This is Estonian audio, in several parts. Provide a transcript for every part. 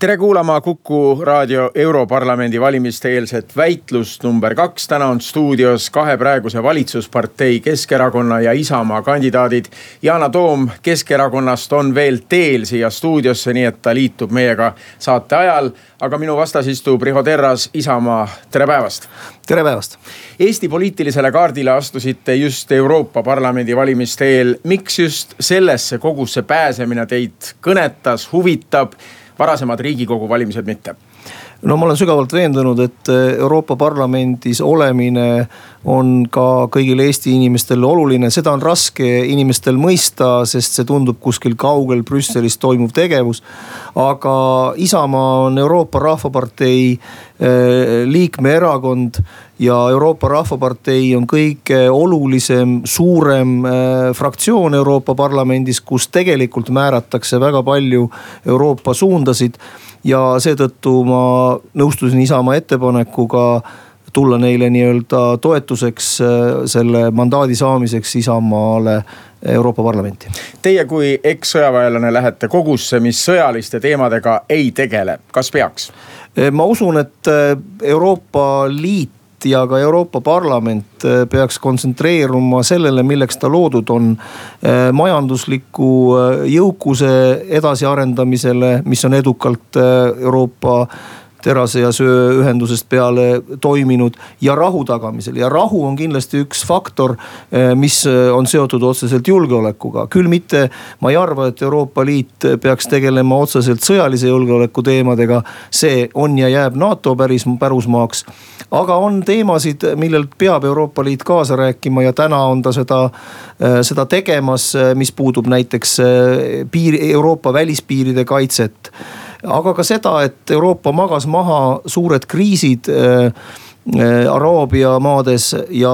tere kuulama Kuku raadio Europarlamendi valimiste eelset väitlust number kaks. täna on stuudios kahe praeguse valitsuspartei Keskerakonna ja Isamaa kandidaadid. Yana Toom Keskerakonnast on veel teel siia stuudiosse, nii et ta liitub meiega saate ajal. aga minu vastas istub Riho Terras, Isamaa, tere päevast. tere päevast. Eesti poliitilisele kaardile astusite just Euroopa Parlamendi valimiste eel. miks just sellesse kogusse pääsemine teid kõnetas, huvitab? Varasemad riigikogu valimised mitte? No ma olen sügavalt veendunud, et Euroopa Parlamendis olemine on ka kõigile Eesti inimestele oluline, seda on raske inimestel mõista, sest see tundub kuskil kaugel Brüsselis toimuv tegevus. aga Isamaa on Euroopa Rahvapartei eh, liikmeerakond ja Euroopa Rahvapartei on kõige olulisem, suurem äh, fraktsioon Euroopa Parlamendis, kus tegelikult määratakse väga palju Euroopa suundasid. Ja seetõttu ma nõustusin Isamaa ettepanekuga tulla neile nii-öelda toetuseks äh, selle mandaadi saamiseks Isamaale Euroopa Parlamenti. Teie kui ekssõjaväelane lähete kogusse, mis sõjaliste teemadega ei tegele, kas peaks? ma usun, et äh, Euroopa Liit ja ka Euroopa Parlament äh, peaks kontsentreeruma sellele, milleks ta loodud on. Äh, majandusliku äh, jõukuse edasiarendamisele, mis on edukalt Euroopa terase ja sööühendusest peale toiminud ja rahu tagamisel ja rahu on kindlasti üks faktor, mis on seotud otseselt julgeolekuga. küll mitte, ma ei arva, et Euroopa Liit peaks tegelema otseselt sõjalise julgeoleku teemadega. see on ja jääb NATO päris pärusmaaks aga on teemasid, millelt peab Euroopa Liit kaasa rääkima ja täna on ta seda, äh, seda tegemas, mis puudub näiteks piir, Euroopa välispiiride kaitset. Aga ka seda, et Euroopa magas maha suured kriisid Araabia maades ja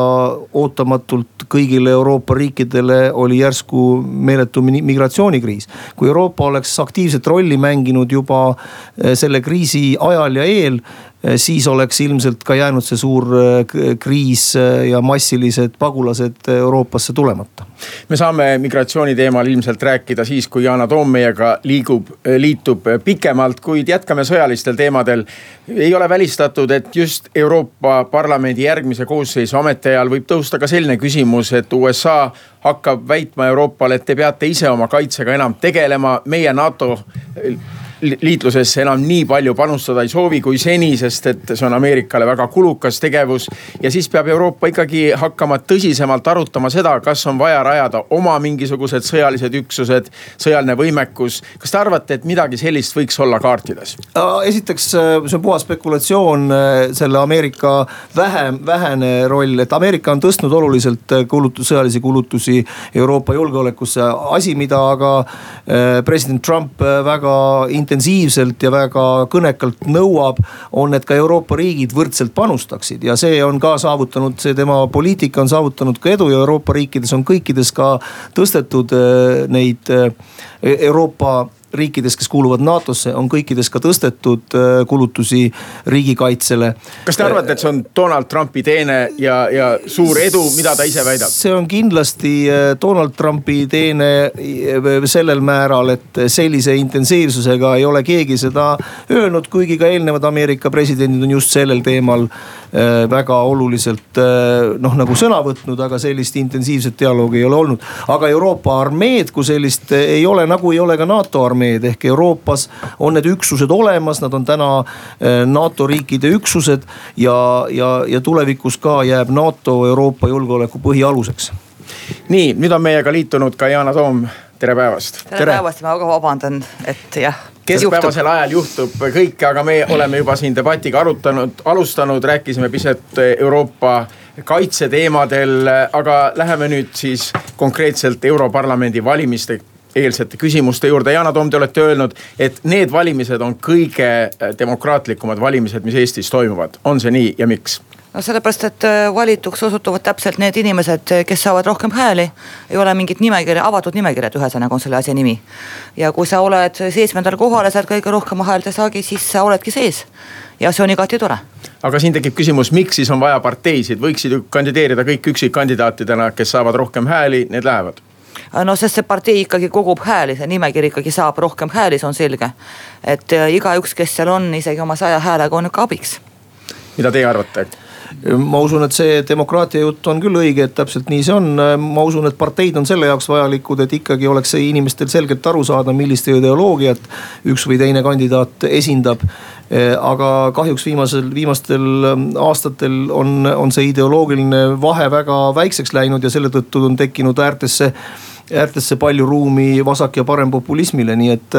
ootamatult kõigile Euroopa riikidele oli järsku meeletu migratsioonikriis. kui Euroopa oleks aktiivset rolli mänginud juba selle kriisi ajal ja eel siis oleks ilmselt ka jäänud see suur eh, kriis eh, ja massilised pagulased Euroopasse tulemata. me saame migratsiooni teemal ilmselt rääkida siis, kui Yana Toom meiega liigub, liitub pikemalt, kuid jätkame sõjalistel teemadel. ei ole välistatud, et just Euroopa Parlamendi järgmise koosseisu ametiajal võib tõusta ka selline küsimus, et USA hakkab väitma Euroopale, et te peate ise oma kaitsega enam tegelema, meie NATO liitlusesse enam nii palju panustada ei soovi kui seni, sest et see on Ameerikale väga kulukas tegevus. ja siis peab Euroopa ikkagi hakkama tõsisemalt arutama seda, kas on vaja rajada oma mingisugused sõjalised üksused, sõjaline võimekus. kas te arvate, et midagi sellist võiks olla kaartides? esiteks, see on puhas spekulatsioon, selle Ameerika vähem, vähene roll, et Ameerika on tõstnud oluliselt kulutus, sõjalisi kulutusi Euroopa julgeolekusse. asi, mida aga eh, president Trump väga intensiivselt ja väga kõnekalt nõuab, on, et ka Euroopa riigid võrdselt panustaksid. Ja see on ka saavutanud, see tema poliitika on saavutanud ka edu ja Euroopa riikides on kõikides ka tõstetud äh, neid äh, Euroopa riikides, kes kuuluvad NATO-sse, on kõikides ka tõstetud äh, kulutusi riigikaitsele. kas te arvate, et see on Donald Trumpi teene ja, ja suur edu, mida ta ise väidab? see on kindlasti äh, Donald Trumpi teene äh, sellel määral, et sellise intensiivsusega ei ole keegi seda öelnud, kuigi ka eelnevad Ameerika presidendid on just sellel teemal väga oluliselt noh, nagu sõna võtnud, aga sellist intensiivset dialoogi ei ole olnud. aga Euroopa armeed kui sellist ei ole, nagu ei ole ka NATO armeed armeed ehk Euroopas on need üksused olemas, nad on täna eh, NATO riikide üksused ja, ja, ja tulevikus ka jääb NATO Euroopa julgeoleku põhialuseks. nii, nüüd on meiega liitunud ka Yana Toom, tere päevast. tere, päevast, ma väga vabandan, et jah keskpäevasel ajal juhtub kõike, aga me oleme juba siin debatiga arutanud, alustanud, rääkisime pisut Euroopa kaitseteemadel, aga läheme nüüd siis konkreetselt Europarlamendi valimiste eelsete küsimuste juurde. Yana Toom, te olete öelnud, et need valimised on kõige äh, demokraatlikumad valimised, mis Eestis toimuvad. on see nii ja miks? no sellepärast, et äh, valituks osutuvad täpselt need inimesed, kes saavad rohkem hääli. ei ole mingit nimekirja, avatud nimekirjad, ühesõnaga on selle asja nimi. ja kui sa oled seitsmendal kohal ja saad kõige rohkema häälte saagi, siis sa oledki sees. ja see on igati tore. aga siin tekib küsimus, miks siis on vaja parteisid, võiksid ju kandideerida kõik üksikkandidaatidena, kes saavad rohkem hääli, need lähevad no sest see partei ikkagi kogub hääli, see nimekiri ikkagi saab rohkem hääli, see on selge. et äh, igaüks, kes seal on, isegi oma saja häälega on ikka abiks. mida teie arvate? ma usun, et see demokraatia jutt on küll õige, et täpselt nii see on. ma usun, et parteid on selle jaoks vajalikud, et ikkagi oleks inimestel selgelt aru saada, millist ideoloogiat üks või teine kandidaat esindab. Aga kahjuks viimasel, viimastel aastatel on, on see ideoloogiline vahe väga väikseks läinud ja selle tõttu on tekkinud äärtesse äärtesse palju ruumi vasak- ja parempopulismile, nii et,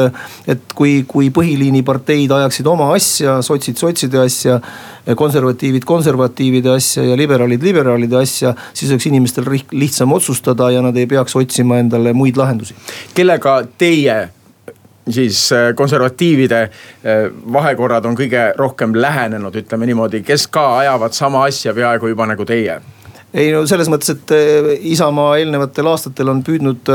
et kui, kui põhiliini parteid ajaksid oma asja, sotsid sotside asja, konservatiivid konservatiivide asja ja liberaalid liberaalide asja, siis oleks inimestel lihtsam otsustada ja nad ei peaks otsima endale muid lahendusi. kellega teie siis äh, konservatiivide äh, vahekorrad on kõige rohkem lähenenud, ütleme niimoodi, kes ka ajavad sama asja peaaegu juba nagu teie ei no selles mõttes, et eh, Isamaa eelnevatel aastatel on püüdnud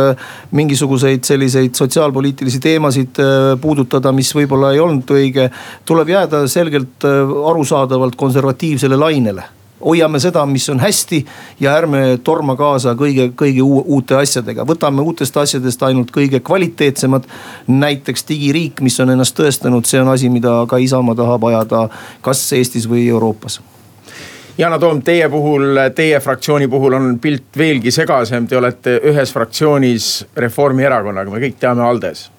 mingisuguseid selliseid sotsiaalpoliitilisi teemasid puudutada, mis võib-olla ei olnud õige. tuleb jääda selgelt arusaadavalt konservatiivsele lainele hoiame seda, mis on hästi ja ärme torma kaasa kõige, kõige uute asjadega. võtame uutest asjadest ainult kõige kvaliteetsemad. näiteks digiriik, mis on ennast tõestanud, see on asi, mida ka Isamaa tahab ajada kas Eestis või Euroopas Yana Toom, teie puhul, teie fraktsiooni puhul on pilt veelgi segasem, te olete ühes fraktsioonis Reformierakonnaga, me kõik teame Aldes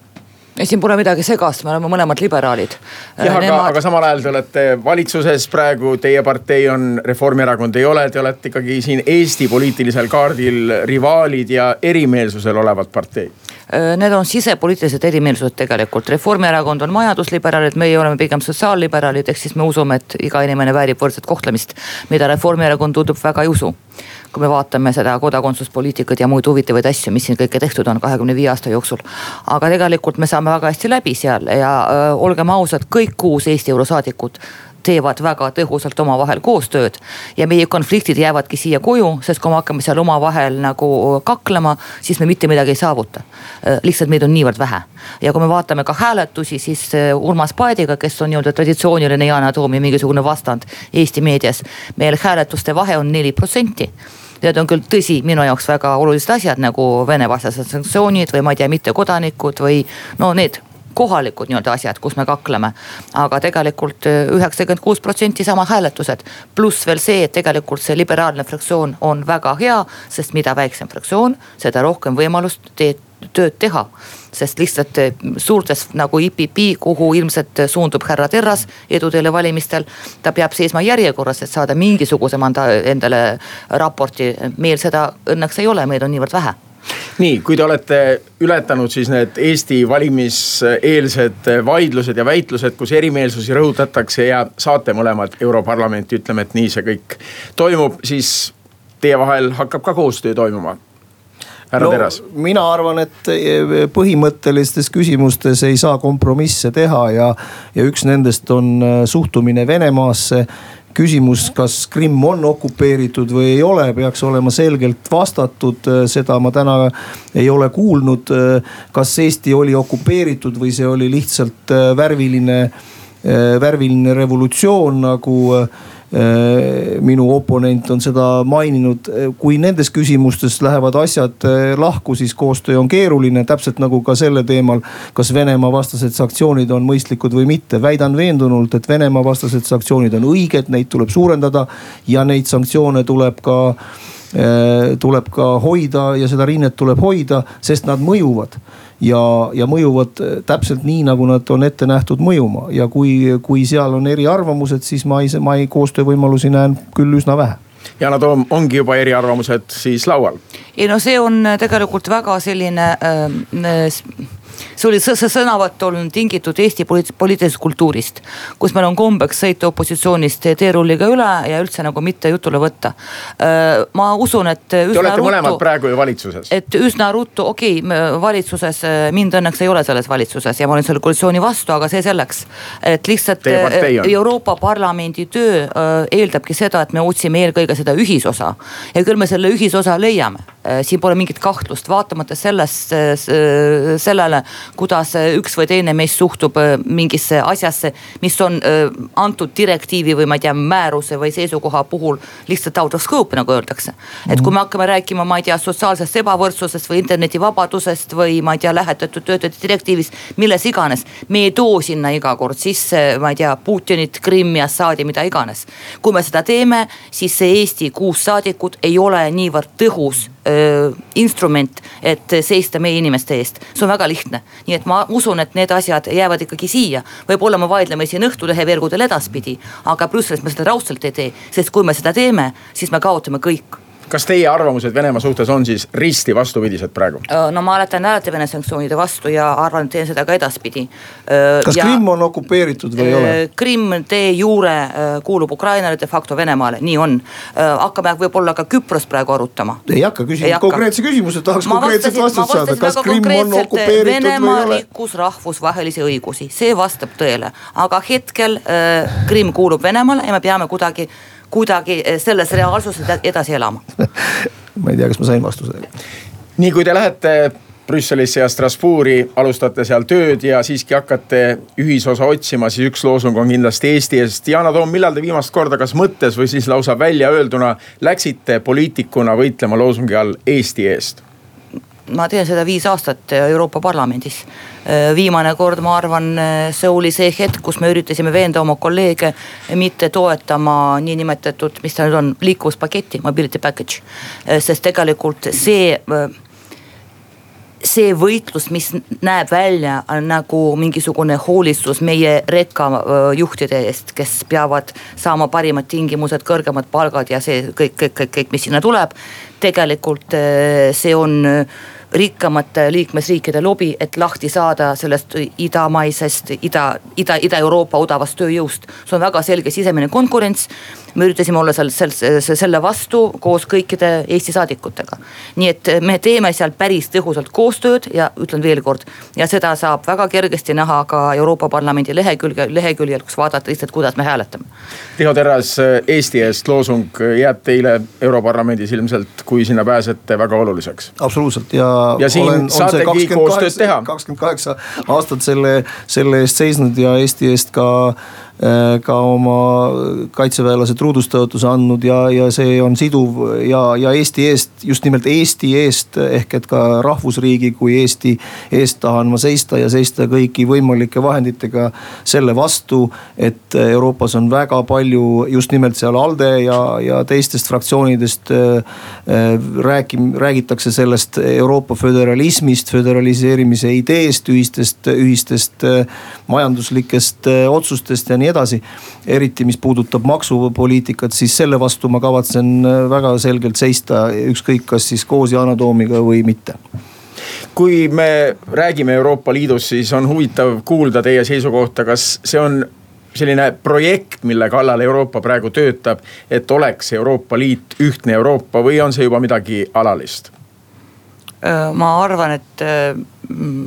siin pole midagi segast, me oleme mõlemad liberaalid. jah, aga Nemad..., aga samal ajal te olete valitsuses praegu, teie partei on Reformierakond ei ole, te olete ikkagi siin Eesti poliitilisel kaardil rivaalid ja erimeelsusel olevad parteid need on sisepoliitilised erimeelsused tegelikult, Reformierakond on majandusliberaalid, meie oleme pigem sotsiaalliberaalid, ehk siis me usume, et iga inimene väärib võrdset kohtlemist. mida Reformierakond tundub väga ei usu. kui me vaatame seda kodakondsuspoliitikat ja muid huvitavaid asju, mis siin kõike tehtud on kahekümne viie aasta jooksul. aga tegelikult me saame väga hästi läbi seal ja öö, äh, olgem ausad, kõik kuus Eesti eurosaadikut teevad väga tõhusalt omavahel koostööd. ja meie konfliktid jäävadki siia koju, sest kui me hakkame seal omavahel nagu kaklema, siis me mitte midagi ei saavuta. Äh, lihtsalt meid on niivõrd vähe. ja kui me vaatame ka hääletusi, siis äh, Urmas Paediga, kes on nii-öelda traditsiooniline Yana Toomi mingisugune vastand Eesti meedias. meil hääletuste vahe on neli protsenti Need on küll tõsi, minu jaoks väga olulised asjad nagu Vene vastased sanktsioonid või ma ei tea, mittekodanikud või no need kohalikud nii-öelda asjad, kus me kakleme. aga tegelikult äh, üheksakümmend kuus protsenti sama hääletused. pluss veel see, et tegelikult see liberaalne fraktsioon on väga hea, sest mida väiksem fraktsioon, seda rohkem võimalust teed tööd teha. sest lihtsalt äh, suurtes nagu IPP, kuhu ilmselt suundub härra Terras edu teile valimistel. ta peab seisma järjekorras, et saada mingisuguse manda endale raporti. meil seda õnneks ei ole, meid on niivõrd vähe nii, kui te olete ületanud siis need Eesti valimiseelsed vaidlused ja väitlused, kus erimeelsusi rõhutatakse ja saate mõlemad Europarlamenti, ütleme, et nii see kõik toimub, siis teie vahel hakkab ka koostöö toimuma härra no, Teras? mina arvan, et põhimõttelistes küsimustes ei saa kompromisse teha ja, ja üks nendest on suhtumine Venemaasse küsimus, kas Krimm on okupeeritud või ei ole, peaks olema selgelt vastatud. seda ma täna ei ole kuulnud. kas Eesti oli okupeeritud või see oli lihtsalt värviline, värviline revolutsioon nagu Äh, minu oponent on seda maininud. kui nendes küsimustes lähevad asjad äh, lahku, siis koostöö on keeruline, täpselt nagu ka selle teemal, kas Venemaa vastased sanktsioonid on mõistlikud või mitte. väidan veendunult, et Venemaa vastased sanktsioonid on õiged, neid tuleb suurendada ja neid sanktsioone tuleb ka äh, tuleb ka hoida ja seda rinnet tuleb hoida, sest nad mõjuvad ja, ja mõjuvad äh, täpselt nii, nagu nad on ette nähtud mõjuma ja kui, kui seal on eriarvamused, siis ma ei, ma ei koostöövõimalusi näen küll üsna vähe Yana Toom, ongi juba eriarvamused siis laual? ei no see on tegelikult väga selline äh, see oli, see sõnavõtt on tingitud Eesti poliitilisest kultuurist. kus meil on kombeks sõita opositsioonist teerulliga üle ja üldse nagu mitte jutule võtta. Äh, ma usun, et. Te olete ruttu, mõlemad praegu ju valitsuses. et üsna ruttu, okei okay,, valitsuses, mind õnneks ei ole selles valitsuses ja ma olen selle koalitsiooni vastu, aga see selleks. et lihtsalt Euroopa Parlamendi töö eeldabki seda, et me otsime eelkõige seda ühisosa ja küll me selle ühisosa leiame. siin pole mingit kahtlust, vaatamata sellest, sellele, kuidas üks või teine meist suhtub mingisse asjasse, mis on antud direktiivi või ma ei tea, määruse või seisukoha puhul lihtsalt out of scope, nagu öeldakse. et kui me hakkame rääkima, ma ei tea, sotsiaalsest ebavõrdsusest või internetivabadusest või ma ei tea, lähetatud töötajate direktiivist, milles iganes. me ei too sinna iga kord sisse, ma ei tea, Putinit, Krimmi, Assaadi, mida iganes. kui me seda teeme, siis see Eesti kuus saadikut ei ole niivõrd tõhus instrument, et seista meie inimeste eest. see on väga lihtne, nii et ma usun, et need asjad jäävad ikkagi siia. võib-olla me vaidleme siin Õhtulehe veergudel edasi aga Brüsselis me seda raudselt ei tee, sest kui me seda teeme, siis me kaotame kõik kas teie arvamused Venemaa suhtes on siis risti vastupidised praegu? no ma hääletan alati Vene sanktsioonide vastu ja arvan, et teen seda ka edaspidi. kas ja, Krimm on okupeeritud või ei ole? Krimm de jure kuulub Ukrainale, de facto Venemaale, nii on. hakkame võib-olla ka Küprost praegu arutama. ei hakka küsima konkreetse küsimuse, tahaks ma konkreetset vastust saada, kas Krimm on okupeeritud Venemaa või ei ole? rikkus rahvusvahelisi õigusi, see vastab tõele, aga hetkel äh, Krimm kuulub Venemaale ja me peame kuidagi kuidagi eh, selles reaalsuses edasi elama ma ei tea, kas ma sain vastuse. nii kui te lähete Brüsselisse ja Strasbourgi, alustate seal tööd ja siiski hakkate ühisosa otsima, siis üks loosung on kindlasti Eesti eest. Yana Toom, millal te viimast korda, kas mõttes või siis lausa väljaöelduna läksite poliitikuna võitlema loosungi all Eesti eest? Ma teen seda viis aastat Euroopa Parlamendis. viimane kord, ma arvan, see oli see hetk, kus me üritasime veenda oma kolleege mitte toetama niinimetatud, mis ta nüüd on, liikuvuspaketti, mobility package. sest tegelikult see see võitlus, mis näeb välja nagu mingisugune hoolitsus meie rekkajuhtide eest, kes peavad saama parimad tingimused, kõrgemad palgad ja see kõik, kõik, kõik, kõik, mis sinna tuleb. tegelikult see on rikkamate liikmesriikide lobi, et lahti saada sellest idamaisest, ida, ida, Ida-Euroopa odavast tööjõust. see on väga selge sisemine konkurents. Me üritasime olla seal selle vastu koos kõikide Eesti saadikutega. nii et me teeme seal päris tõhusalt koostööd ja ütlen veel kord ja seda saab väga kergesti näha ka Euroopa Parlamendi lehekülge, leheküljel, kus vaadata lihtsalt, kuidas me hääletame. Riho Terras, Eesti eest loosung jääb teile Europarlamendis ilmselt, kui sinna pääsete, väga oluliseks. absoluutselt ja ja siin olen, saategi koostööd teha. kakskümmend kaheksa aastat selle, selle eest seisnud ja Eesti eest ka ka oma kaitseväelased truudustõotuse andnud ja, ja see on siduv ja, ja Eesti eest, just nimelt Eesti eest ehk et ka rahvusriigi kui Eesti eest tahan ma seista ja seista kõigi võimalike vahenditega selle vastu. et Euroopas on väga palju just nimelt seal ALDE ja, ja teistest fraktsioonidest äh, äh, räägi-, räägitakse sellest Euroopa föderalismist, föderaliseerimise ideest, ühistest, ühistest majanduslikest otsustest ja nii nii edasi. eriti, mis puudutab maksupoliitikat, siis selle vastu ma kavatsen äh, väga selgelt seista, ükskõik, kas siis koos Yana Toomiga või mitte kui me räägime Euroopa Liidust, siis on huvitav kuulda teie seisukohta, kas see on selline projekt, mille kallal Euroopa praegu töötab, et oleks Euroopa Liit ühtne Euroopa või on see juba midagi alalist? Äh, ma arvan, et äh,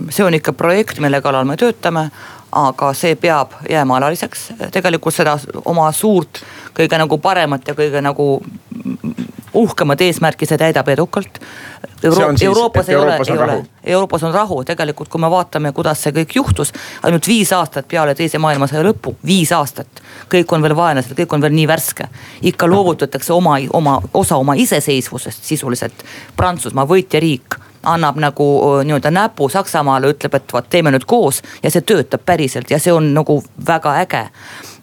see on ikka projekt, mille kallal me töötame aga see peab jääma alaliseks, tegelikult seda oma suurt, kõige nagu paremat ja kõige nagu uhkemat eesmärki see täidab edukalt. Euro siis, Euroopas ei Euroopas ole, ei rahu. ole, Euroopas on rahu, tegelikult kui me vaatame, kuidas see kõik juhtus. ainult viis aastat peale teise maailmasõja lõppu, viis aastat. kõik on veel vaenlased, kõik on veel nii värske. ikka loovutatakse oma, oma osa oma iseseisvusest sisuliselt. Prantsusmaa võitjariik annab nagu nii-öelda näpu Saksamaale, ütleb, et vot teeme nüüd koos ja see töötab päriselt ja see on nagu väga äge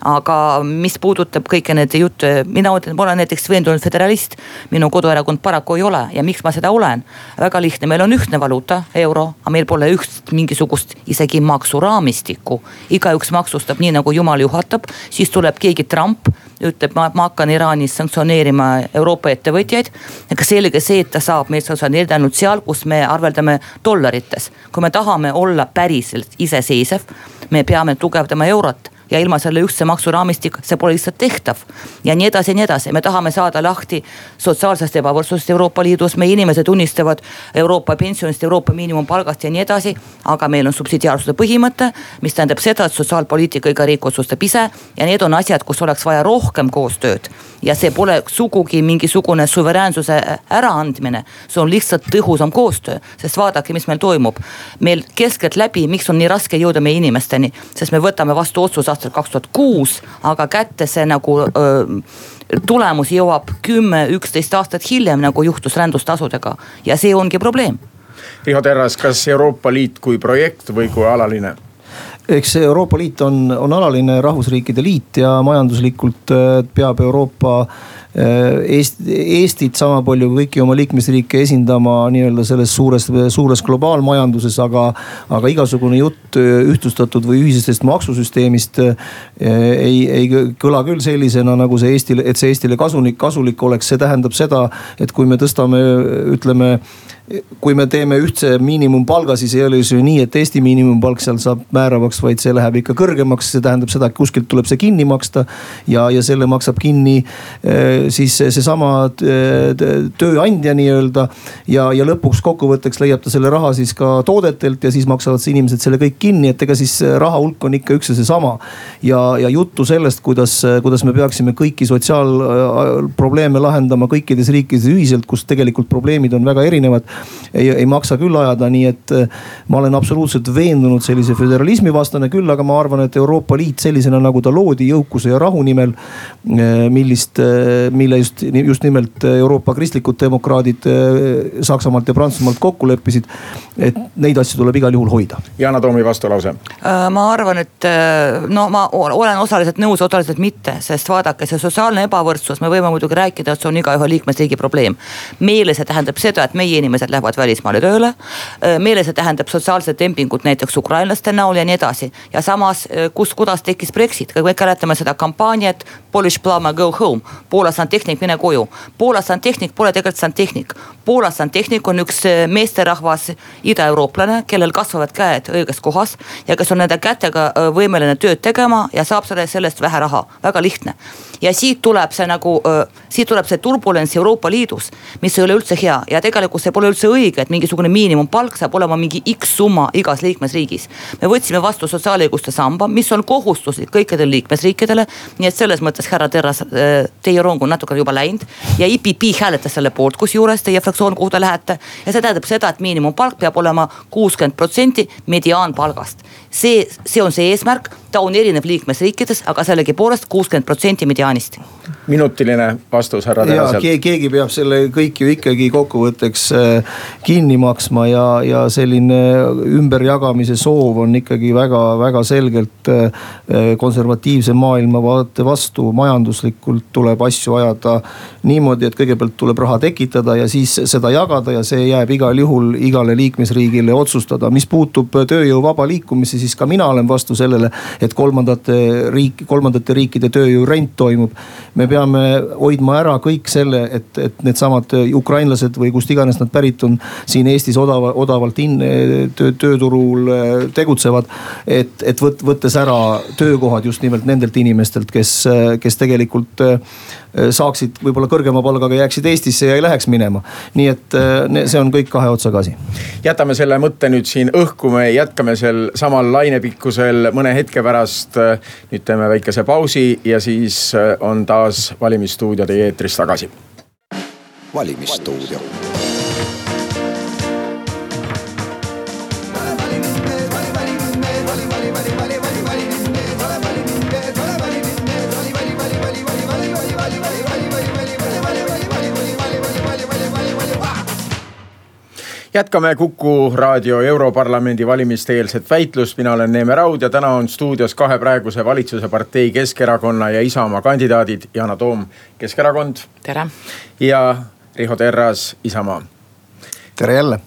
aga mis puudutab kõiki neid jutte, mina olen näiteks veendunud föderalist. minu koduerakond paraku ei ole ja miks ma seda olen? väga lihtne, meil on ühtne valuuta, euro, aga meil pole üht mingisugust isegi maksuraamistikku. igaüks maksustab nii nagu jumal juhatab, siis tuleb keegi Trump ütleb, ma, ma hakkan Iraanis sanktsioneerima Euroopa ettevõtjaid. ega selge see, et ta saab meid sanktsioneerida ainult seal, kus me arveldame dollarites. kui me tahame olla päriselt iseseisev, me peame tugevdama eurot ja ilma selle ühtse maksuraamistik, see pole lihtsalt tehtav. ja nii edasi ja nii edasi, me tahame saada lahti sotsiaalsest ebavõrdsusest Euroopa Liidus, meie inimesed unistavad Euroopa pensionist, Euroopa miinimumpalgast ja nii edasi. aga meil on subsidiaarsuse põhimõte, mis tähendab seda, et sotsiaalpoliitika iga riik otsustab ise ja need on asjad, kus oleks vaja rohkem koostööd. ja see pole sugugi mingisugune suveräänsuse äraandmine, see on lihtsalt tõhusam koostöö, sest vaadake, mis meil toimub. meil keskeltläbi, miks on nii raske jõuda meie inimesteni, sest me võtame vastu otsuse aastal kaks tuhat kuus, aga kätte see nagu öö, tulemus jõuab kümme, üksteist aastat hiljem, nagu juhtus rändustasudega ja see ongi probleem. Riho Terras, kas Euroopa Liit kui projekt või kui alaline? eks Euroopa Liit on, on alaline rahvusriikide liit ja majanduslikult peab Euroopa Eest, Eestit sama palju kui kõiki oma liikmesriike esindama nii-öelda selles suures, suures globaalmajanduses, aga, aga igasugune jutt ühtlustatud või ühisest maksusüsteemist äh, ei, ei kõla küll sellisena, nagu see Eestile, et see Eestile kasulik, kasulik oleks, see tähendab seda, et kui me tõstame, ütleme kui me teeme ühtse miinimumpalga, siis ei ole ju nii, et Eesti miinimumpalk seal saab määravaks, vaid see läheb ikka kõrgemaks, see tähendab seda, et kuskilt tuleb see kinni maksta. ja, ja selle maksab kinni eh, siis seesama eh, tööandja nii-öelda. ja, ja lõpuks kokkuvõtteks leiab ta selle raha siis ka toodetelt ja siis maksavad inimesed selle kõik kinni, et ega siis raha hulk on ikka üks ja seesama. ja, ja juttu sellest, kuidas, kuidas me peaksime kõiki sotsiaalprobleeme lahendama kõikides riikides ühiselt, kus tegelikult probleemid on väga erinevad ei, ei maksa küll ajada, nii et äh, ma olen absoluutselt veendunud sellise föderalismi vastane küll, aga ma arvan, et Euroopa Liit sellisena, nagu ta loodi jõukuse ja rahu nimel. Äh, millist, äh, mille just, just nimelt Euroopa kristlikud demokraadid Saksamaalt ja Prantsusmaalt kokku leppisid. et neid asju tuleb igal juhul hoida. Yana Toomi vastulause. ma arvan, et no ma olen osaliselt nõus, osaliselt mitte, sest vaadake, see sotsiaalne ebavõrdsus, me võime muidugi rääkida, et see on igaühe liikmesriigi probleem. meile see tähendab seda, et meie inimesed inimesed lähevad välismaale tööle. meile see tähendab sotsiaalset dempingut näiteks ukrainlaste näol ja nii edasi. ja samas, kus, kuidas tekkis Brexit, kõik mäletame seda kampaaniat Polish plumber go home. Poola santehnik, mine koju. Poola santehnik pole tegelikult santehnik. Poola santehnik on üks meesterahvas idaeurooplane, kellel kasvavad käed õiges kohas ja kes on nende kätega võimeline tööd tegema ja saab selle, sellest vähe raha, väga lihtne. ja siit tuleb see nagu, siit tuleb see turbulents Euroopa Liidus, mis ei ole üldse hea ja tegelikult see pole üldse üldse õige, et mingisugune miinimumpalk saab olema mingi X summa igas liikmesriigis. me võtsime vastu sotsiaalõiguste samba, mis on kohustuslik kõikidele liikmesriikidele. nii et selles mõttes, härra Terras, äh, teie rong on natuke juba läinud ja IPP hääletas selle poolt, kusjuures teie fraktsioon, kuhu te lähete. ja see tähendab seda, et miinimumpalk peab olema kuuskümmend protsenti mediaanpalgast. See, see on see eesmärk, ta on erinev liikmesriikides, aga sellegipoolest kuuskümmend protsenti mediaanist minutiline vastus härra Teraselt. keegi peab selle kõik ju ikkagi kokkuvõtteks äh, kinni maksma ja, ja selline ümberjagamise soov on ikkagi väga-väga selgelt äh, konservatiivse maailmavaate vastu. majanduslikult tuleb asju ajada niimoodi, et kõigepealt tuleb raha tekitada ja siis seda jagada ja see jääb igal juhul igale liikmesriigile otsustada. mis puutub tööjõu vaba liikumisse, siis ka mina olen vastu sellele, et kolmandate riik, kolmandate riikide tööjõu rent toimub. me peame peame hoidma ära kõik selle, et, et needsamad ukrainlased või kust iganes nad pärit on, siin Eestis odava, odavalt in, töö, tööturul äh, tegutsevad. et, et võt, võttes ära töökohad just nimelt nendelt inimestelt, kes, kes tegelikult äh, saaksid võib-olla kõrgema palgaga, jääksid Eestisse ja ei läheks minema. nii et äh, see on kõik kahe otsaga asi. jätame selle mõtte nüüd siin õhku, me jätkame sel samal lainepikkusel mõne hetke pärast. nüüd teeme väikese pausi ja siis on taas valimisstuudio teie eetris tagasi. valimisstuudio jätkame Kuku raadio Europarlamendi valimiste eelset väitlust, mina olen Neeme Raud ja täna on stuudios kahe praeguse valitsuse partei Keskerakonna ja Isamaa kandidaadid Yana Toom, Keskerakond. tere. ja Riho Terras, Isamaa. tere jälle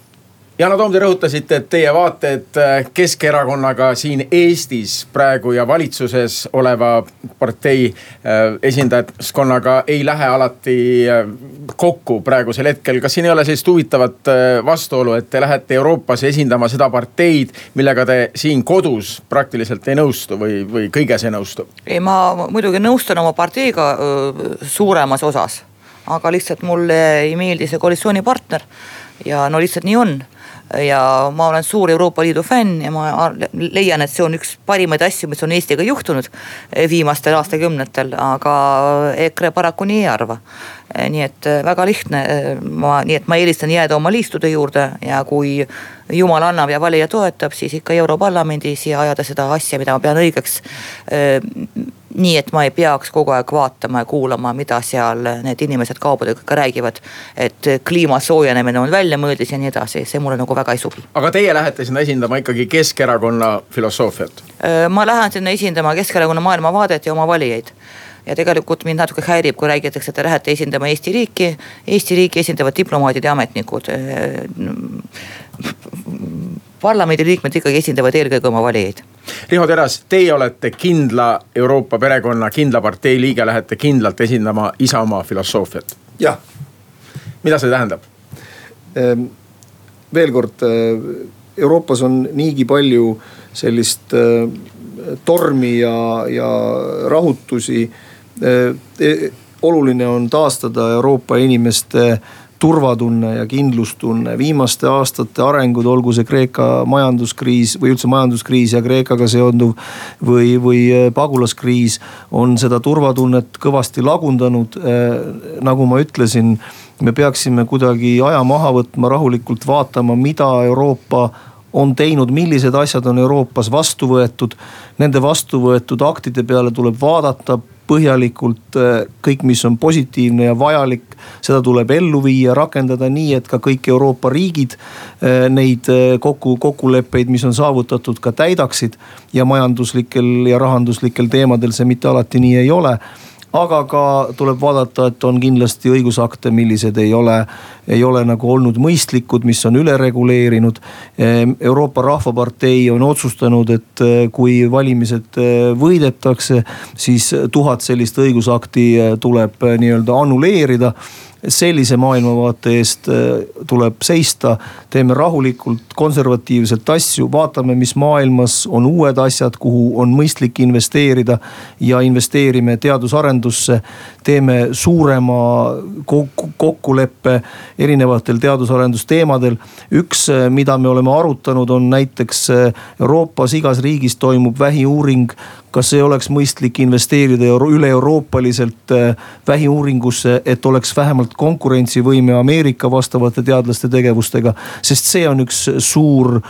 Yana Toom, te rõhutasite, et teie vaated äh, Keskerakonnaga siin Eestis praegu ja valitsuses oleva partei äh, esindajaskonnaga ei lähe alati äh, kokku praegusel hetkel. kas siin ei ole sellist huvitavat vastuolu, et te lähete Euroopas esindama seda parteid, millega te siin kodus praktiliselt ei nõustu või, või kõiges ei nõustu? ei, ma muidugi nõustun oma parteiga suuremas osas, aga lihtsalt mulle ei meeldi see koalitsioonipartner ja no lihtsalt nii on ja ma olen suur Euroopa Liidu fänn ja ma leian, et see on üks parimaid asju, mis on Eestiga juhtunud viimastel aastakümnetel, aga EKRE paraku nii ei arva. Nii et äh, väga lihtne, äh, ma, nii et ma eelistan jääda oma liistude juurde ja kui jumal annab ja valija toetab, siis ikka Europarlamendis ja ajada seda asja, mida ma pean õigeks äh, nii et ma ei peaks kogu aeg vaatama ja kuulama, mida seal need inimesed kaubadega ka räägivad. et kliima soojenemine on väljamõeldis ja nii edasi, see mulle nagu väga ei sobi. aga teie lähete sinna esindama ikkagi Keskerakonna filosoofiat? Äh, ma lähen sinna esindama Keskerakonna maailmavaadet ja oma valijaid ja tegelikult mind natuke häirib, kui räägitakse, et te lähete esindama Eesti riiki. Eesti riiki esindavad diplomaadid ja ametnikud äh, parlamendiliikmed ikkagi esindavad eelkõige oma valijaid. Riho Teras, teie olete kindla Euroopa perekonna, kindla partei liige, lähete kindlalt esindama Isamaa filosoofiat. jah. mida see tähendab? Ehm, veel kord, eh, Euroopas on niigi palju sellist eh, tormi ja, ja rahutusi. Eh, oluline on taastada Euroopa inimeste turvatunne ja kindlustunne. viimaste aastate arengud, olgu see Kreeka majanduskriis või üldse majanduskriis ja Kreekaga seonduv või, või äh, pagulaskriis on seda turvatunnet kõvasti lagundanud. Äh, nagu ma ütlesin, me peaksime kuidagi aja maha võtma, rahulikult vaatama, mida Euroopa on teinud, millised asjad on Euroopas vastu võetud. Nende vastu võetud aktide peale tuleb vaadata põhjalikult äh, kõik, mis on positiivne ja vajalik. seda tuleb ellu viia, rakendada nii, et ka kõik Euroopa riigid äh, neid äh, kokku, kokkuleppeid, mis on saavutatud, ka täidaksid. ja majanduslikel ja rahanduslikel teemadel see mitte alati nii ei ole aga ka tuleb vaadata, et on kindlasti õigusakte, millised ei ole, ei ole nagu olnud mõistlikud, mis on üle reguleerinud. Ehm, Euroopa Rahvapartei on otsustanud, et eh, kui valimised eh, võidetakse, siis tuhat sellist õigusakti eh, tuleb nii-öelda annuleerida sellise maailmavaate eest äh, tuleb seista. teeme rahulikult, konservatiivselt asju, vaatame, mis maailmas on uued asjad, kuhu on mõistlik investeerida. ja investeerime teadusarendusse, teeme suurema kokkuleppe erinevatel teadusarendusteemadel. üks, äh, mida me oleme arutanud, on näiteks äh, Euroopas igas riigis toimub vähiuuring kas ei oleks mõistlik investeerida euro, üle-euroopaliselt äh, vähiuuringusse, et oleks vähemalt konkurentsivõime Ameerika vastavate teadlaste tegevustega, sest see on üks suur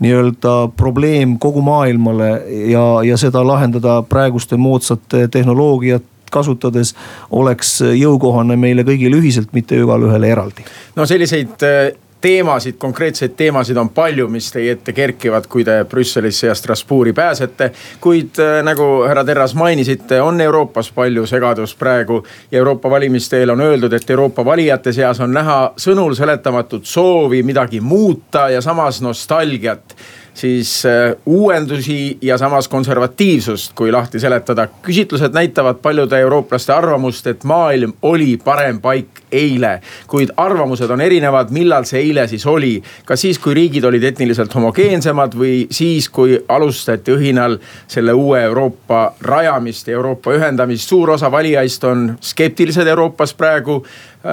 nii-öelda probleem kogu maailmale ja, ja seda lahendada praeguste moodsate tehnoloogiat kasutades oleks jõukohane meile kõigile ühiselt, mitte igalühele eraldi. no selliseid äh, teemasid, konkreetseid teemasid on palju, mis teie ette kerkivad, kui te Brüsselisse ja Strasbourgi pääsete. kuid äh, nagu härra Terras mainisite, on Euroopas palju segadust praegu ja Euroopa valimiste eel on öeldud, et Euroopa valijate seas on näha sõnul seletamatut soovi midagi muuta ja samas nostalgiat siis äh, uuendusi ja samas konservatiivsust, kui lahti seletada. küsitlused näitavad paljude eurooplaste arvamust, et maailm oli parem paik eile. kuid arvamused on erinevad, millal see eile siis oli. kas siis, kui riigid olid etniliselt homogeensemad või siis, kui alustati õhinal selle uue Euroopa rajamist ja Euroopa ühendamist. suur osa valijaist on skeptilised Euroopas praegu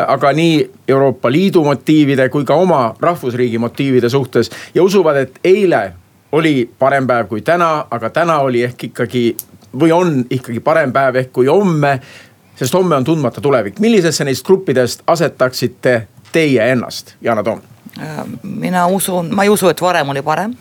aga nii Euroopa Liidu motiivide kui ka oma rahvusriigi motiivide suhtes ja usuvad, et eile oli parem päev kui täna, aga täna oli ehk ikkagi või on ikkagi parem päev ehk kui homme. sest homme on tundmata tulevik, millisesse neist gruppidest asetaksite teie ennast, Yana Toom? mina usun, ma ei usu, et varem oli parem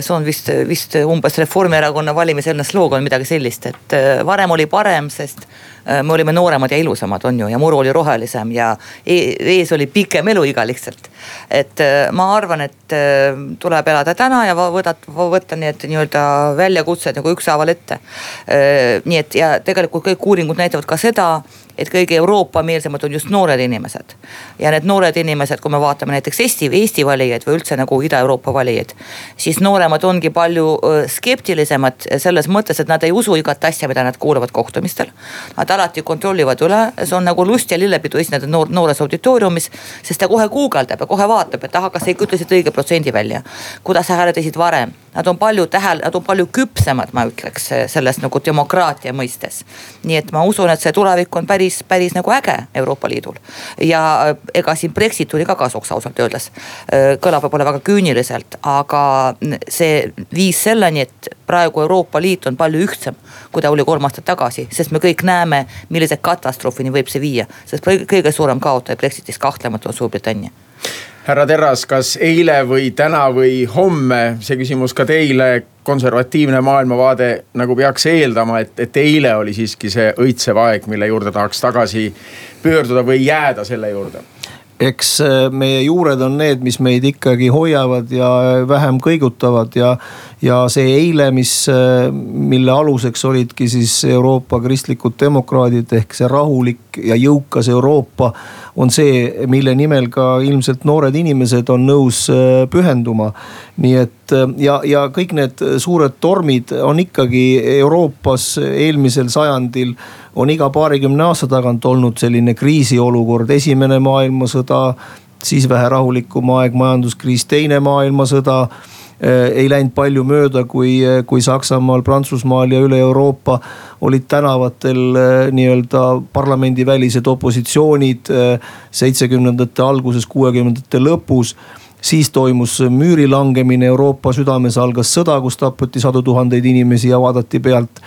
see on vist, vist umbes Reformierakonna valimiseelne slogan, midagi sellist, et varem oli parem, sest me olime nooremad ja ilusamad, on ju, ja muru oli rohelisem ja e ees oli pikem eluiga lihtsalt. et ma arvan, et tuleb elada täna ja võtta, võtta need nii-öelda väljakutsed nagu ükshaaval ette. nii et ja tegelikult kõik uuringud näitavad ka seda et kõige Euroopa-meelsemad on just noored inimesed. ja need noored inimesed, kui me vaatame näiteks Eesti, Eesti valijaid või üldse nagu Ida-Euroopa valijaid. siis nooremad ongi palju skeptilisemad selles mõttes, et nad ei usu igat asja, mida nad kuulevad kohtumistel. Nad alati kontrollivad üle, see on nagu lust ja lillepidu esineda noor, noores auditooriumis. sest ta kohe guugeldab ja kohe vaatab, et ahah, kas sa ikka ütlesid õige protsendi välja. kuidas sa hääletasid varem, nad on palju tähel-, nad on palju küpsemad, ma ütleks selles nagu demokraatia mõistes. nii et ma usun, et see tulevik on päris päris, päris nagu äge Euroopa Liidul. ja äh, ega siin Brexit tuli ka kasuks ausalt öeldes. Äh, kõlab võib-olla väga küüniliselt, aga see viis selleni, et praegu Euroopa Liit on palju ühtsem, kui ta oli kolm aastat tagasi, sest me kõik näeme, millise katastroofini võib see viia. sest kõige suurem kaotaja Brexitis kahtlemata on Suurbritannia härra Terras, kas eile või täna või homme, see küsimus ka teile, konservatiivne maailmavaade nagu peaks eeldama, et, et eile oli siiski see õitsev aeg, mille juurde tahaks tagasi pöörduda või jääda selle juurde? eks äh, meie juured on need, mis meid ikkagi hoiavad ja vähem kõigutavad ja, ja see eile, mis, äh, mille aluseks olidki siis Euroopa kristlikud demokraadid ehk see rahulik ja jõukas Euroopa on see, mille nimel ka ilmselt noored inimesed on nõus äh, pühenduma. nii et äh, ja, ja kõik need suured tormid on ikkagi Euroopas eelmisel sajandil on iga paarikümne aasta tagant olnud selline kriisiolukord, esimene maailmasõda, siis vähe rahulikum aeg, majanduskriis, teine maailmasõda ei läinud palju mööda, kui, kui Saksamaal, Prantsusmaal ja üle Euroopa olid tänavatel äh, nii-öelda parlamendivälised opositsioonid äh, seitsmekümnendate alguses, kuuekümnendate lõpus siis toimus müüri langemine Euroopa südames, algas sõda, kus tapeti sadu tuhandeid inimesi ja vaadati pealt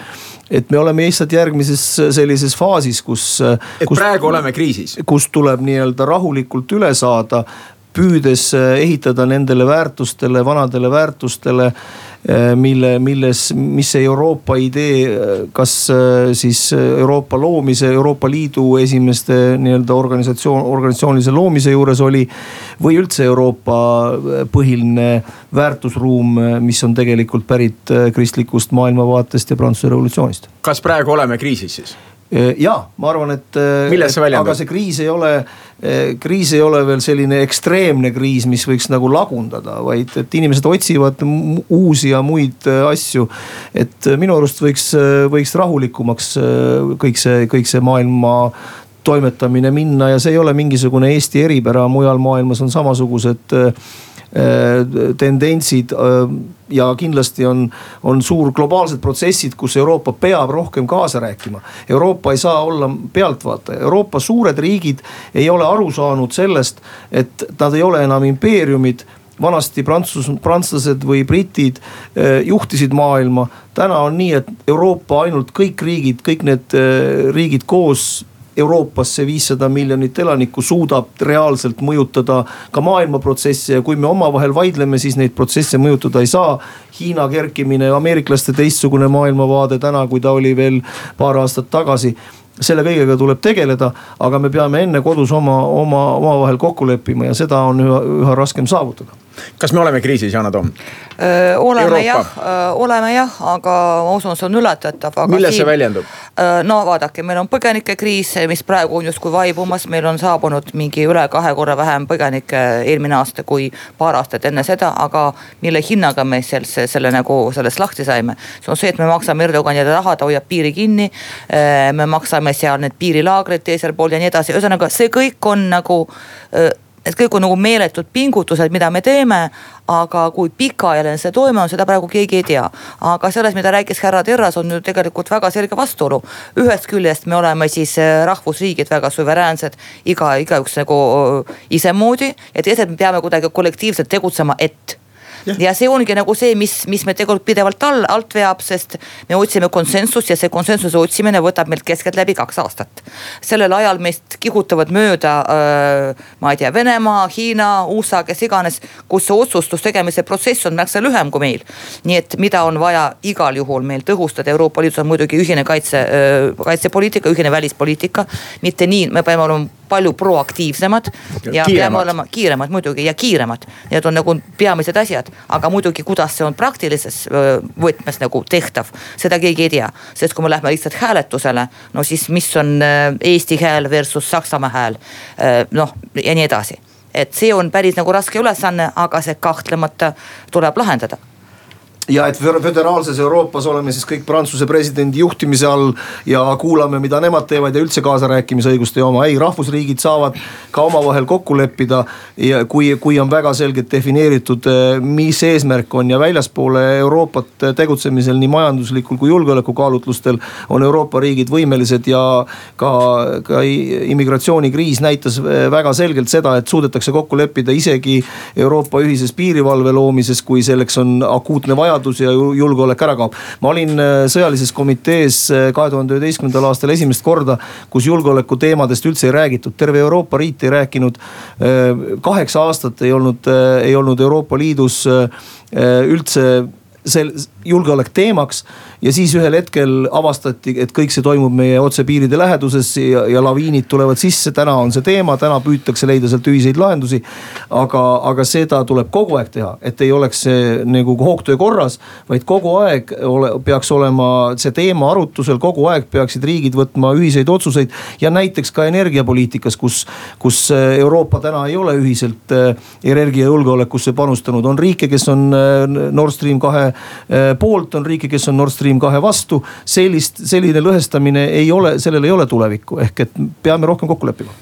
et me oleme lihtsalt järgmises sellises faasis, kus. et kus, praegu oleme kriisis. kus tuleb nii-öelda rahulikult üle saada, püüdes äh, ehitada nendele väärtustele, vanadele väärtustele, äh, mille, milles, mis see Euroopa idee, äh, kas siis Euroopa loomise, Euroopa Liidu esimeste nii-öelda organisatsioon, organisatsioonilise loomise juures oli. või üldse Euroopa põhiline väärtusruum, mis on tegelikult pärit kristlikust maailmavaatest ja Prantsuse revolutsioonist. kas praegu oleme kriisis siis? Ja ma arvan, et. milles see väljendub? aga see kriis ei ole, kriis ei ole veel selline ekstreemne kriis, mis võiks nagu lagundada, vaid et inimesed otsivad uusi ja muid asju. et minu arust võiks, võiks rahulikumaks kõik see, kõik see maailma toimetamine minna ja see ei ole mingisugune Eesti eripära, mujal maailmas on samasugused Äh, tendentsid äh, ja kindlasti on, on suur globaalsed protsessid, kus Euroopa peab rohkem kaasa rääkima. Euroopa ei saa olla pealtvaataja, Euroopa suured riigid ei ole aru saanud sellest, et nad ei ole enam impeeriumid vanasti prantsus, prantslased või britid äh, juhtisid maailma. täna on nii, et Euroopa ainult kõik riigid, kõik need riigid koos Euroopas see viissada miljonit elanikku suudab reaalselt mõjutada ka maailma protsesse ja kui me omavahel vaidleme, siis neid protsesse mõjutada ei saa. Hiina kerkimine, ameeriklaste teistsugune maailmavaade täna, kui ta oli veel paar aastat tagasi selle kõigega tuleb tegeleda, aga me peame enne kodus oma, oma, omavahel kokku leppima ja seda on üha, üha raskem saavutada kas me oleme kriisis, Yana Toom? oleme Euroopa. jah, oleme jah, aga ma usun, see on ületatav. milles siin, see väljendub? no vaadake, meil on põgenikekriis, mis praegu on justkui vaibumas, meil on saabunud mingi üle kahe korra vähem põgenikke eelmine aasta kui paar aastat enne seda, aga mille hinnaga me selle, selle nagu sellest lahti saime. see on see, et me maksame Erdoganile raha, ta hoiab piiri kinni. me maksame seal need piirilaagrid teisel pool ja nii edasi, ühesõnaga see kõik on nagu Need kõik on nagu meeletud pingutused, mida me teeme, aga kui pikaajaline see toime on, seda praegu keegi ei tea. aga selles, mida rääkis härra Terras, on ju tegelikult väga selge vastuolu. ühest küljest me oleme siis äh, rahvusriigid väga suveräänsed, iga, igaüks nagu isemoodi ja teisalt me peame kuidagi kollektiivselt tegutsema, et ja see ongi nagu see, mis, mis me tegelikult pidevalt all, alt veab, sest me otsime konsensust ja see konsensuse otsimine võtab meilt keskeltläbi kaks aastat. sellel ajal meist kihutavad mööda äh,, ma ei tea, Venemaa, Hiina, USA, kes iganes, kus see otsustus tegemise protsess on märksa lühem kui meil. nii et mida on vaja igal juhul meil tõhustada, Euroopa Liidus on muidugi ühine kaitse äh,, kaitsepoliitika, ühine välispoliitika. mitte nii, me peame olema palju proaktiivsemad ja, kiiremad. peame olema kiiremad muidugi ja kiiremad. Need on nagu peamised asjad, aga muidugi, kuidas see on praktilises võtmes nagu tehtav, seda keegi ei tea. sest kui me lähme lihtsalt hääletusele, no siis mis on Eesti hääl versus Saksamaa hääl, noh ja nii edasi et see on päris nagu raske ülesanne, aga see kahtlemata tuleb lahendada ja et föderaalses Euroopas oleme siis kõik Prantsuse presidendi juhtimise all ja kuulame, mida nemad teevad ja üldse kaasarääkimisõigust ei oma. ei, rahvusriigid saavad ka omavahel kokku leppida ja kui, kui on väga selgelt defineeritud, eh, mis eesmärk on ja väljaspoole Euroopat tegutsemisel nii majanduslikul kui julgeolekukaalutlustel on Euroopa riigid võimelised ja ka, ka immigratsioonikriis näitas eh, väga selgelt seda, et suudetakse kokku leppida isegi Euroopa ühises piirivalve loomises, kui selleks on akuutne vajadus vajadus ja julgeolek ära kaob. ma olin äh, sõjalises komitees äh, kahe tuhande üheteistkümnendal aastal esimest korda, kus julgeoleku teemadest üldse ei räägitud, terve Euroopa Liit ei rääkinud. Äh, kaheksa aastat ei olnud, ei olnud Euroopa Liidus üldse sel julgeolek teemaks ja siis ühel hetkel avastati, et kõik see toimub meie otsepiiride läheduses ja, ja laviinid tulevad sisse. täna on see teema, täna püütakse leida sealt ühiseid lahendusi. aga, aga seda tuleb kogu aeg teha, et ei oleks see nagu hoogtöö korras, vaid kogu aeg ole, peaks olema see teema arutusel, kogu aeg peaksid riigid võtma ühiseid otsuseid. ja näiteks ka energiapoliitikas, kus, kus Euroopa täna ei ole ühiselt äh, energiajulgeolekusse panustanud, on riike, kes on äh, Nord Stream kahe äh, poolt, on riike, kes on Nord Stream kahe vastu. sellist, selline lõhestamine ei ole, sellel ei ole tulevikku, ehk et peame rohkem kokku leppima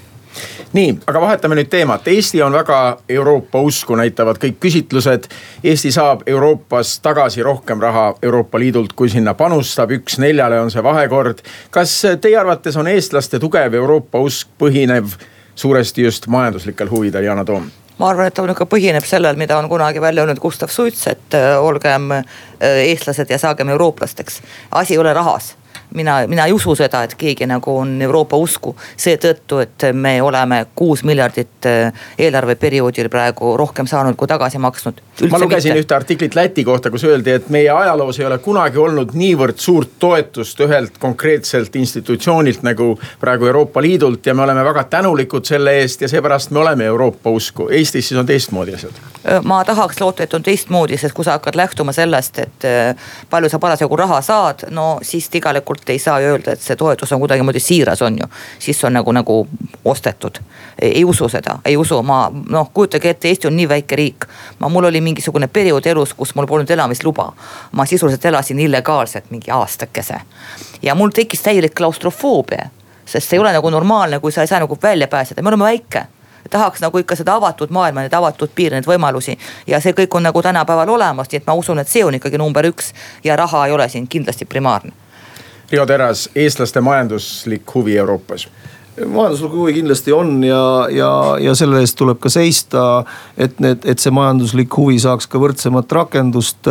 nii, aga vahetame nüüd teemat. Eesti on väga Euroopa usku, näitavad kõik küsitlused. Eesti saab Euroopas tagasi rohkem raha Euroopa Liidult, kui sinna panustab, üks neljale on see vahekord. kas teie arvates on eestlaste tugev Euroopa usk põhinev suuresti just majanduslikel huvidel, Yana Toom? Ma arvan, et ta ka põhineb sellel, mida on kunagi välja öelnud Gustav Suits, et äh, olgem äh, eestlased ja saagem eurooplasteks. asi ei ole rahas mina, mina ei usu seda, et keegi nagu on Euroopa usku. seetõttu, et me oleme kuus miljardit äh, eelarveperioodil praegu rohkem saanud kui tagasi maksnud. ma lugesin ühte artiklit Läti kohta, kus öeldi, et meie ajaloos ei ole kunagi olnud niivõrd suurt toetust ühelt konkreetselt institutsioonilt nagu praegu Euroopa Liidult ja me oleme väga tänulikud selle eest ja seepärast me oleme Euroopa usku. Eestis siis on teistmoodi asjad? Ma tahaks loota, et on teistmoodi, sest kui sa hakkad lähtuma sellest, et äh, palju sa parasjagu raha saad, no siis tegelikult tegelikult ei saa öelda, et see toetus on kuidagimoodi siiras, on ju. siis on nagu, nagu ostetud. ei usu seda, ei usu, ma noh, kujutage ette, Eesti on nii väike riik. ma, mul oli mingisugune periood elus, kus mul polnud elamisluba. ma sisuliselt elasin illegaalselt mingi aastakese. ja mul tekkis täielik klaustrofoobia sest see ei ole nagu normaalne, kui sa ei saa nagu välja pääseda, me oleme väike tahaks nagu ikka seda avatud maailma, neid avatud piire, neid võimalusi. ja see kõik on nagu tänapäeval olemas, nii et ma usun, et see on ikkagi number üks ja raha ei ole siin kindlasti primaarne Riho Teras, eestlaste majanduslik huvi Euroopas. Majanduslik huvi kindlasti on ja, ja, ja selle eest tuleb ka seista, et need, et see majanduslik huvi saaks ka võrdsemat rakendust.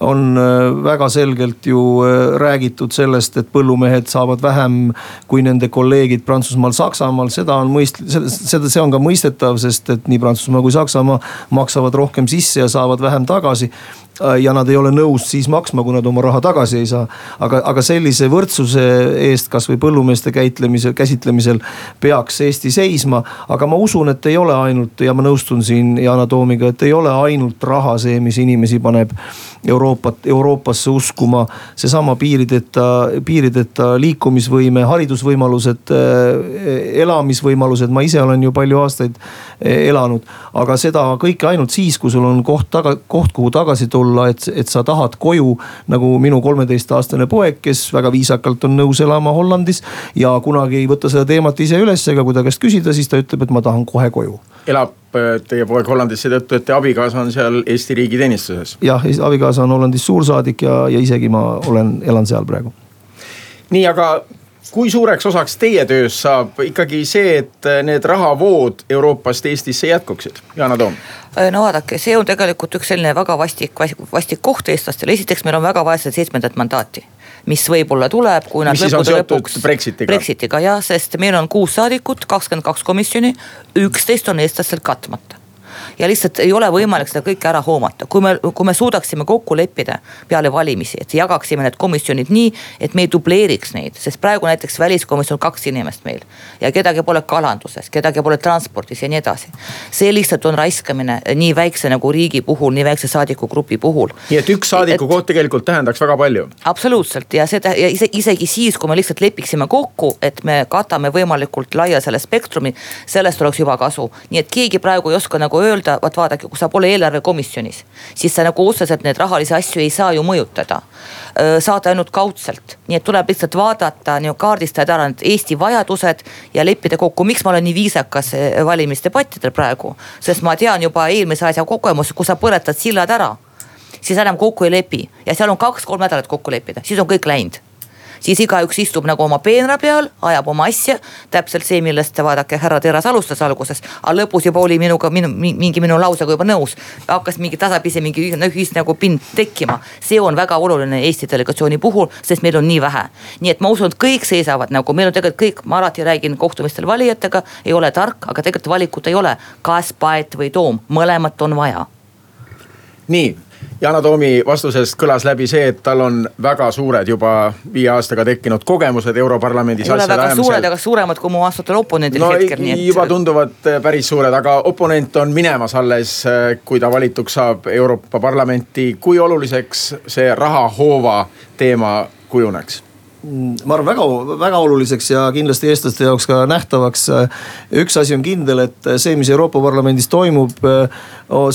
on äh, väga selgelt ju äh, räägitud sellest, et põllumehed saavad vähem kui nende kolleegid Prantsusmaal, Saksamaal, seda on mõist-, seda, see on ka mõistetav, sest et nii Prantsusmaa kui Saksamaa maksavad rohkem sisse ja saavad vähem tagasi ja nad ei ole nõus siis maksma, kui nad oma raha tagasi ei saa. aga, aga sellise võrdsuse eest kasvõi põllumeeste käitlemisel, käsitlemisel peaks Eesti seisma. aga ma usun, et ei ole ainult ja ma nõustun siin Yana Toomiga, et ei ole ainult raha see, mis inimesi paneb Euroopat, Euroopasse uskuma. seesama piirideta, piirideta liikumisvõime, haridusvõimalused, äh, elamisvõimalused, ma ise olen ju palju aastaid äh, elanud. aga seda kõike ainult siis, kui sul on koht taga, koht, kuhu tagasi tulla et, et sa tahad koju nagu minu kolmeteistaastane poeg, kes väga viisakalt on nõus elama Hollandis. ja kunagi ei võta seda teemat ise üles, ega kui ta käest küsida, siis ta ütleb, et ma tahan kohe koju. elab äh, teie poeg Hollandis seetõttu, et teie abikaasa on seal Eesti riigi teenistuses? jah, abikaasa on Hollandis suursaadik ja, ja isegi ma olen, elan seal praegu. nii, aga kui suureks osaks teie töös saab ikkagi see, et need rahavood Euroopast Eestisse jätkuksid, Yana Toom? Äh, no vaadake, see on tegelikult üks selline väga vastik, vastik koht eestlastele, esiteks meil on väga vaja seda seitsmendat mandaati mis võib-olla tuleb, kui nad mis lõppude lõpuks. Brexitiga, Brexitiga jah, sest meil on kuus saadikut, kakskümmend kaks komisjoni, üksteist on eestlastel katmata ja lihtsalt ei ole võimalik seda kõike ära hoomata. kui me, kui me suudaksime kokku leppida peale valimisi, et jagaksime need komisjonid nii, et me ei dubleeriks neid, sest praegu näiteks väliskomisjon kaks inimest meil. ja kedagi pole kalanduses, kedagi pole transpordis ja nii edasi. see lihtsalt on raiskamine nii väikse nagu riigi puhul, nii väikse saadikugrupi puhul. nii et üks saadiku koht tegelikult tähendaks väga palju. absoluutselt ja seda ja ise, isegi siis, kui me lihtsalt lepiksime kokku, et me katame võimalikult laia selle spektrumi, sellest oleks juba kasu. nii et keegi praegu ei oska nagu öelda öelda, vot vaadake, kui sa pole eelarvekomisjonis, siis sa nagu otseselt neid rahalisi asju ei saa ju mõjutada. saad ainult kaudselt, nii et tuleb lihtsalt vaadata, kaardistada ära need Eesti vajadused ja leppida kokku, miks ma olen nii viisakas valimisdebattidel praegu. sest ma tean juba eelmise asja kogemust, kui sa põletad sillad ära siis enam kokku ei lepi ja seal on kaks-kolm nädalat kokku leppida, siis on kõik läinud siis igaüks istub nagu oma peenra peal, ajab oma asja. täpselt see, millest vaadake härra Teras alustas alguses, aga lõpus juba oli minuga minu, mingi minu lausega juba nõus. hakkas mingi tasapisi mingi ühis nagu pind tekkima, see on väga oluline Eesti delegatsiooni puhul, sest meil on nii vähe. nii et ma usun, et kõik seisavad nagu meil on tegelikult kõik, ma alati räägin kohtumistel valijatega, ei ole tark, aga tegelikult valikut ei ole, kas Paet või Toom, mõlemat on vaja nii, Yana Toomi vastusest kõlas läbi see, et tal on väga suured juba viie aastaga tekkinud kogemused Europarlamendis. ei ole väga ajamisel. suured, aga suuremad kui mu vastatel oponendil no, hetkel, nii et. juba tunduvad äh, päris suured, aga oponent on minemas alles, äh, kui ta valituks saab Euroopa Parlamenti. kui oluliseks see rahahoova teema kujuneks? Ma arvan, väga, väga oluliseks ja kindlasti eestlaste jaoks ka nähtavaks. üks asi on kindel, et see, mis Euroopa Parlamendis toimub,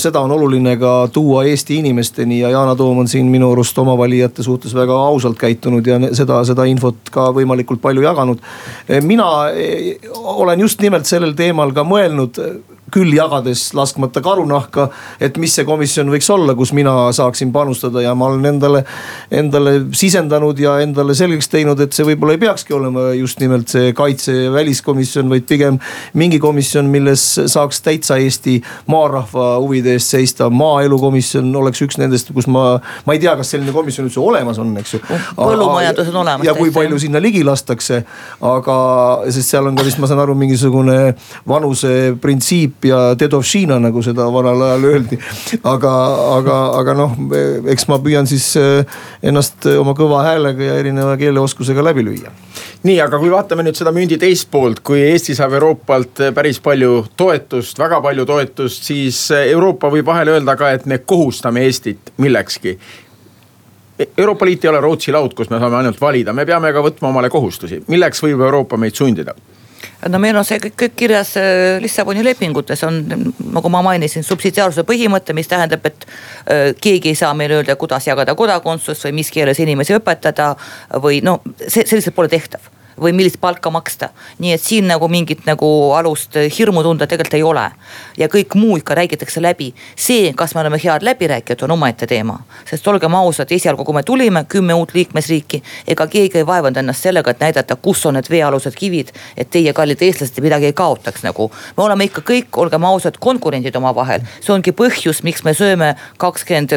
seda on oluline ka tuua Eesti inimesteni ja Yana Toom on siin minu arust oma valijate suhtes väga ausalt käitunud ja seda, seda infot ka võimalikult palju jaganud. mina olen just nimelt sellel teemal ka mõelnud küll jagades laskmata karunahka, et mis see komisjon võiks olla, kus mina saaksin panustada ja ma olen endale, endale sisendanud ja endale selgeks teinud, et see võib-olla ei peakski olema just nimelt see kaitse ja väliskomisjon, vaid pigem mingi komisjon, milles saaks täitsa Eesti maarahva huvide eest seista. maaelukomisjon oleks üks nendest, kus ma, ma ei tea, kas selline komisjon üldse olemas on, eks ju. põllumajandus on olemas. ja kui palju sinna ligi lastakse, aga sest seal on ka vist, ma saan aru, mingisugune vanuseprintsiip ja dedovšina, nagu seda vanal ajal öeldi. aga, aga, aga noh, eks ma püüan siis eh, ennast oma kõva häälega ja erineva keeleoskusega läbi lüüa. nii, aga kui vaatame nüüd seda mündi teist poolt, kui Eesti saab Euroopalt päris palju toetust, väga palju toetust, siis Euroopa võib vahel öelda ka, et me kohustame Eestit millekski Euroopa Liit ei ole Rootsi laud, kus me saame ainult valida, me peame ka võtma omale kohustusi, milleks võib Euroopa meid sundida? No meil on see kõik, kõik kirjas äh, Lissaboni lepingutes on, nagu ma mainisin, subsidiaarsuse põhimõte, mis tähendab, et äh, keegi ei saa meile öelda, kuidas jagada kodakondsust või mis keeles inimesi õpetada või no see, lihtsalt pole tehtav või millist palka maksta. nii et siin nagu mingit nagu alust hirmu tunda tegelikult ei ole. ja kõik muu ikka räägitakse läbi. see, kas me oleme head läbirääkijad, on omaette teema. sest olgem ausad, esialgu, kui me tulime, kümme uut liikmesriiki, ega keegi ei vaevanud ennast sellega, et näidata, kus on need veealused kivid. et teie, kallid eestlased, midagi ei kaotaks nagu. me oleme ikka kõik, olgem ausad, konkurendid omavahel. see ongi põhjus, miks me sööme kakskümmend,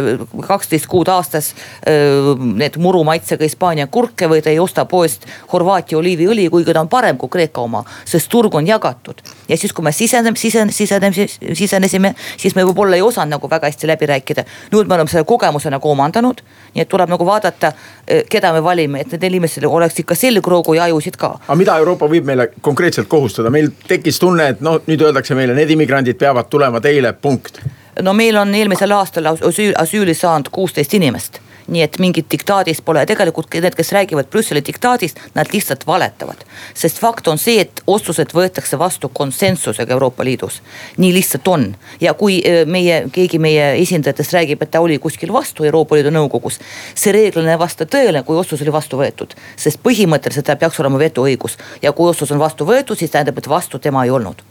kaksteist kuud aastas need muru maitsega Hispaania kurke või te ei osta poest Horvaatia oliiviõli, kuigi ta on parem kui Kreeka oma, sest turg on jagatud. ja siis, kui me siseneme, sisen-, sisenesime, sisenesime, siis me võib-olla ei osanud nagu väga hästi läbi rääkida. nüüd me oleme selle kogemuse nagu omandanud, nii et tuleb nagu vaadata, eh, keda me valime, et nendel inimestel oleks ikka selgroogu ja ajusid ka. aga mida Euroopa võib meile konkreetselt kohustada, meil tekkis tunne, et noh, nüüd öeldakse meile, need immigrandid peavad tulema teile, punkt no meil on eelmisel aastal asüüli, asüüli saanud kuusteist inimest nii et mingit diktaadist pole tegelikult need, kes räägivad Brüsseli diktaadist, nad lihtsalt valetavad. sest fakt on see, et otsused võetakse vastu konsensusega Euroopa Liidus. nii lihtsalt on ja kui e, meie, keegi meie esindajatest räägib, et ta oli kuskil vastu Euroopa Liidu nõukogus. see reeglina ei vasta tõele, kui otsus oli vastu võetud, sest põhimõtteliselt tal peaks olema vetoõigus ja kui otsus on vastu võetud, siis tähendab, et vastu tema ei olnud.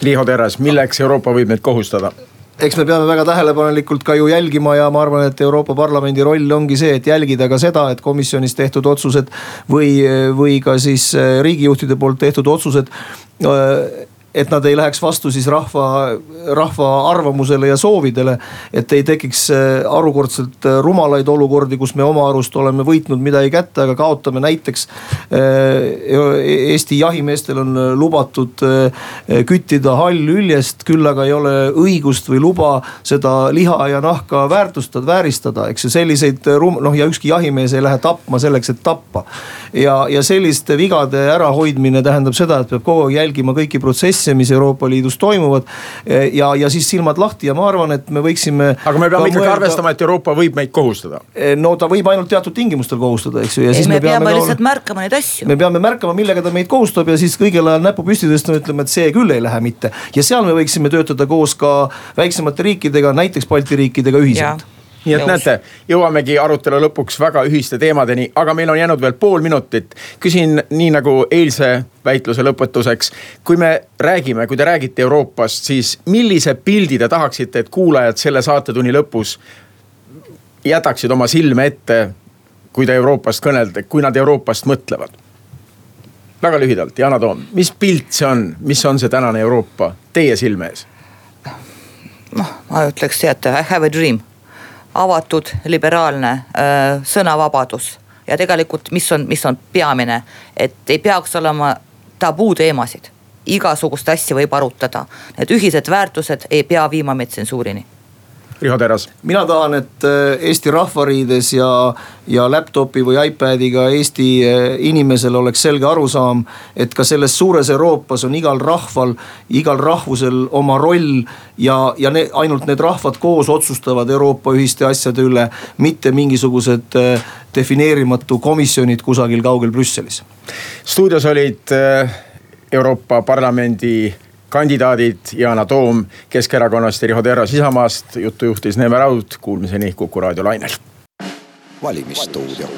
Liiho Teras, milleks Euroopa võib meid kohustada? Eks me peame väga tähelepanelikult ka ju jälgima ja ma arvan, et Euroopa Parlamendi roll ongi see, et jälgida ka seda, et komisjonis tehtud otsused või, või ka siis riigijuhtide poolt tehtud otsused et nad ei läheks vastu siis rahva, rahva arvamusele ja soovidele. et ei tekiks äh, harukordselt äh, rumalaid olukordi, kus me oma arust oleme võitnud midagi kätte, aga kaotame näiteks. Äh, Eesti jahimeestel on lubatud küttida hallüljest, küll aga ei ole õigust või luba seda liha ja nahka väärtustada, vääristada, eks ju, selliseid rum-, noh ja ükski jahimees ei lähe tapma selleks, et tappa. ja, ja selliste vigade ärahoidmine tähendab seda, et peab kogu aeg jälgima kõiki protsesse asja, mis Euroopa Liidus toimuvad. ja, ja siis silmad lahti ja ma arvan, et me võiksime. aga me peame ikkagi mõelda... arvestama, et Euroopa võib meid kohustada. no ta võib ainult teatud tingimustel kohustada, eks ju. ei, me, me peame, peame lihtsalt olla... märkama neid asju. me peame märkama, millega ta meid kohustab ja siis kõigel ajal näpu püsti tõstma, ütlema, et see küll ei lähe mitte. ja seal me võiksime töötada koos ka väiksemate riikidega, näiteks Balti riikidega ühiselt nii et Jõus. näete, jõuamegi arutelu lõpuks väga ühiste teemadeni, aga meil on jäänud veel pool minutit. küsin nii nagu eilse väitluse lõpetuseks. kui me räägime, kui te räägite Euroopast, siis millise pildi te tahaksite, et kuulajad selle saatetunni lõpus jätaksid oma silme ette, kui te Euroopast kõnelete, kui nad Euroopast mõtlevad? väga lühidalt, Yana Toom, mis pilt see on, mis on see tänane Euroopa teie silme ees? noh, ma ütleks teate, I have a dream avatud, liberaalne äh, sõnavabadus. Ja tegelikult, mis on, mis on peamine, et ei peaks olema tabuteemasid. igasugust asja võib arutada, need ühised väärtused ei pea viima meid tsensuurini Riho Teras. mina tahan, et äh, Eesti rahvariides ja, ja laptop'i või iPad'iga Eesti äh, inimesel oleks selge arusaam, et ka selles suures Euroopas on igal rahval, igal rahvusel oma roll. ja, ja ne, ainult need rahvad koos otsustavad Euroopa ühiste asjade üle, mitte mingisugused äh, defineerimatu komisjonid kusagil kaugel Brüsselis. stuudios olid Euroopa Parlamendi kandidaadid Yana Toom Keskerakonnast ja Riho Terras Isamaast. juttu juhtis Neeme Raud, kuulmiseni Kuku raadio lainel. valimisstuudio